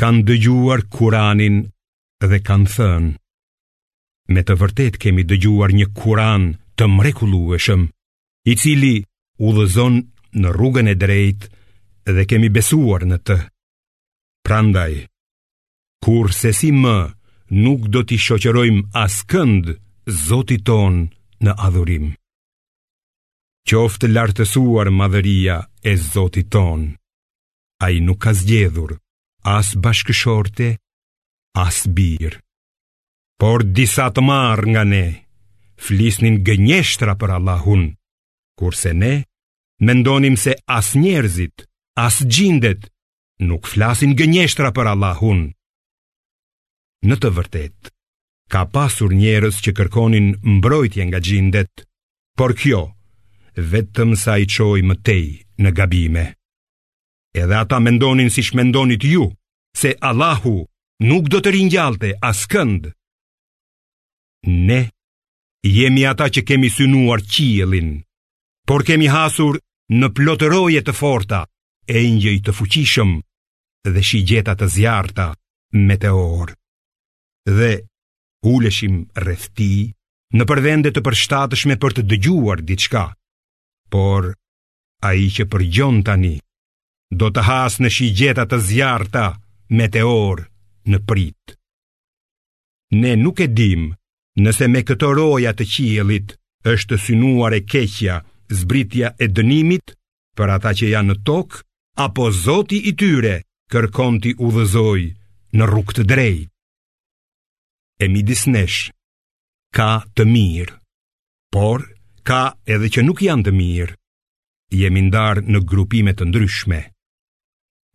kanë dëgjuar Kur'anin dhe kanë thënë: Me të vërtetë kemi dëgjuar një Kur'an të mrekullueshëm, i cili udhëzon në rrugën e drejtë dhe kemi besuar në të. Prandaj, kurrsesi më nuk do t'i shoqërojmë askënd Zotit tonë në adhurim. Qoftë lartësuar madhëria e Zotit tonë. Ai nuk ka zgjedhur as bashkëshorte, as bir. Por disa të marrë nga ne flisnin gënjeshtra për Allahun, kurse ne mendonim se as njerëzit, as xhindet nuk flasin gënjeshtra për Allahun. Në të vërtetë, ka pasur njerëz që kërkonin mbrojtje nga xhindet, por kjo vetëm sa i çoi më tej në gabime. Edhe ata mendonin siç mendonit ju, se Allahu nuk do të ringjallte askënd. Ne jemi ata që kemi synuar qiellin, por kemi hasur në plot roje të forta, engjëj të fuqishëm dhe shigjeta të zjarta meteor. Dhe uleshim rreth tij nëpër vende të përshtatshme për të dëgjuar diçka, por ai që përgjon tani do të hasë në shigjeta të zjarrta meteorë në pritë. Ne nuk e dimë nëse me këto roje të qiellit është synuar e keqja, zbritja e dënimit për ata që janë në tokë, apo Zoti i tyre kërkon t'i udhëzojë në rrugë të drejtë. E midis nesh, ka të mirë, por ka edhe që nuk janë të mirë, jemi ndarë në grupime të ndryshme.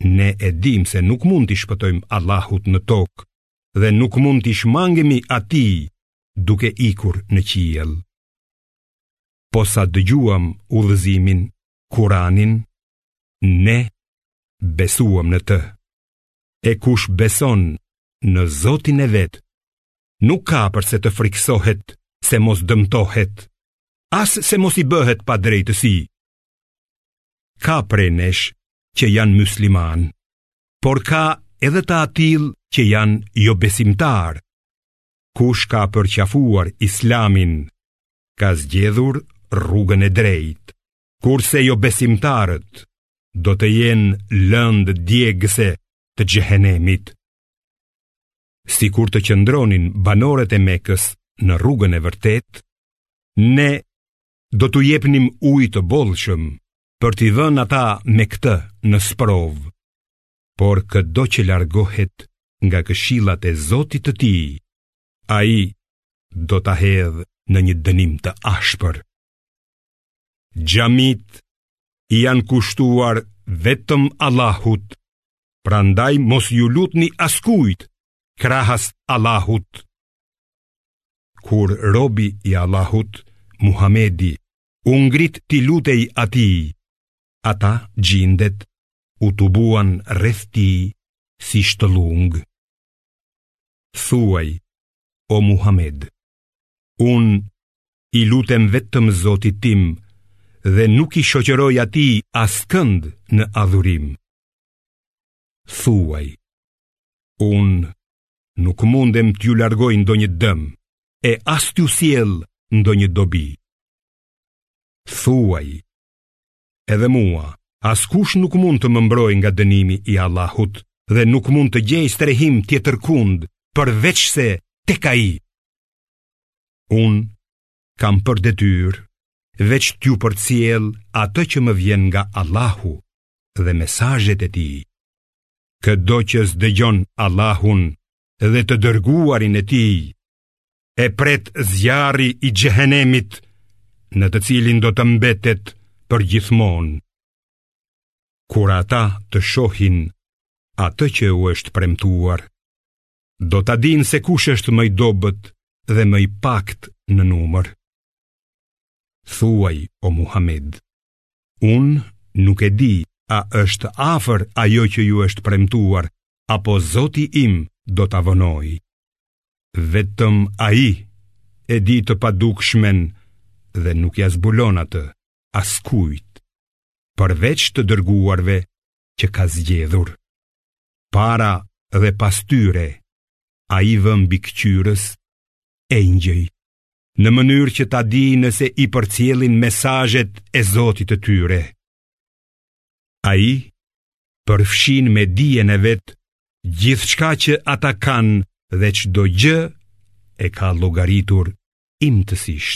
Ne e dimë se nuk mund t'i shpëtojmë Allahut në tokë dhe nuk mund t'i shmangemi atij duke ikur në qiell. Posa dëgjuam udhëzimin, Kur'anin, ne besuam në të. E kush beson në Zotin e vet, nuk ka përse të frikësohet se mos dëmtohet, as se mos i bëhet padrejtësi, Ka prej nesh që janë muslimanë, por ka edhe të atillë që janë jobesimtarë. Kush ka përqafuar islamin, ka zgjedhur rrugën e drejtë, kurse jobesimtarët do të jenë lëndë djegëse të xhehenemit. Sikur të qëndronin banorët e Mekës në rrugën e vërtetë, ne do t'u jepnim ujë të bollshëm për t'i vënë ata me këtë në sprovë. Por këdo që largohet nga këshillat e Zotit të tij, ai do ta hedhë në një dënim të ashpër. Xhamitë i janë kushtuar vetëm Allahut. Prandaj mos iu lutni askujt krahas Allahut. Kur robi i Allahut, Muhamedi, u ngrit t'i lutej atij, ata xhindet u tubuan rreth tij si shtëllungë. Thuaj, o Muhamed, unë i lutem vetëm zotit tim dhe nuk i shoqëroj atij askënd në adhurim. thuaj, unë nuk mundem t'ju largoj ndonjë dëm, e as t'ju sjell ndonjë dobi. Thuaj, edhe mua, askush nuk mund të më mbrojë nga dënimi i Allahut dhe nuk mund të gjej strehim tjetërkund përveçse tek ai. Unë kam për detyrë veç t'ju përcjell atë që më vjen nga Allahu dhe mesazhet e tij. Këdo që s'dëgjon Allahun dhe të dërguarin e tij, e pret zjarri i xhehenemit në të cilin do të mbetet përgjithmonë. Kur ata të shohin atë që u është premtuar, do ta dinë se kush është më i dobët dhe më i paktë në numër. Thuaj o Muhamed, Unë nuk e di a është afër ajo që ju është premtuar, apo zoti im do ta vonojë. Vetëm ai e di të padukshmen dhe nuk ia zbulon atë askujt, përveç të dërguarve që ka zgjedhur. Para dhe pas tyre, ai vë mbikëqyrës, engjëj në mënyrë që ta dijë nëse i përcjellin mesazhet e Zotit të tyre. Ai përfshin me dijen e vet gjithçka që ata kanë dhe çdo gjë e ka llogaritur imtësisht.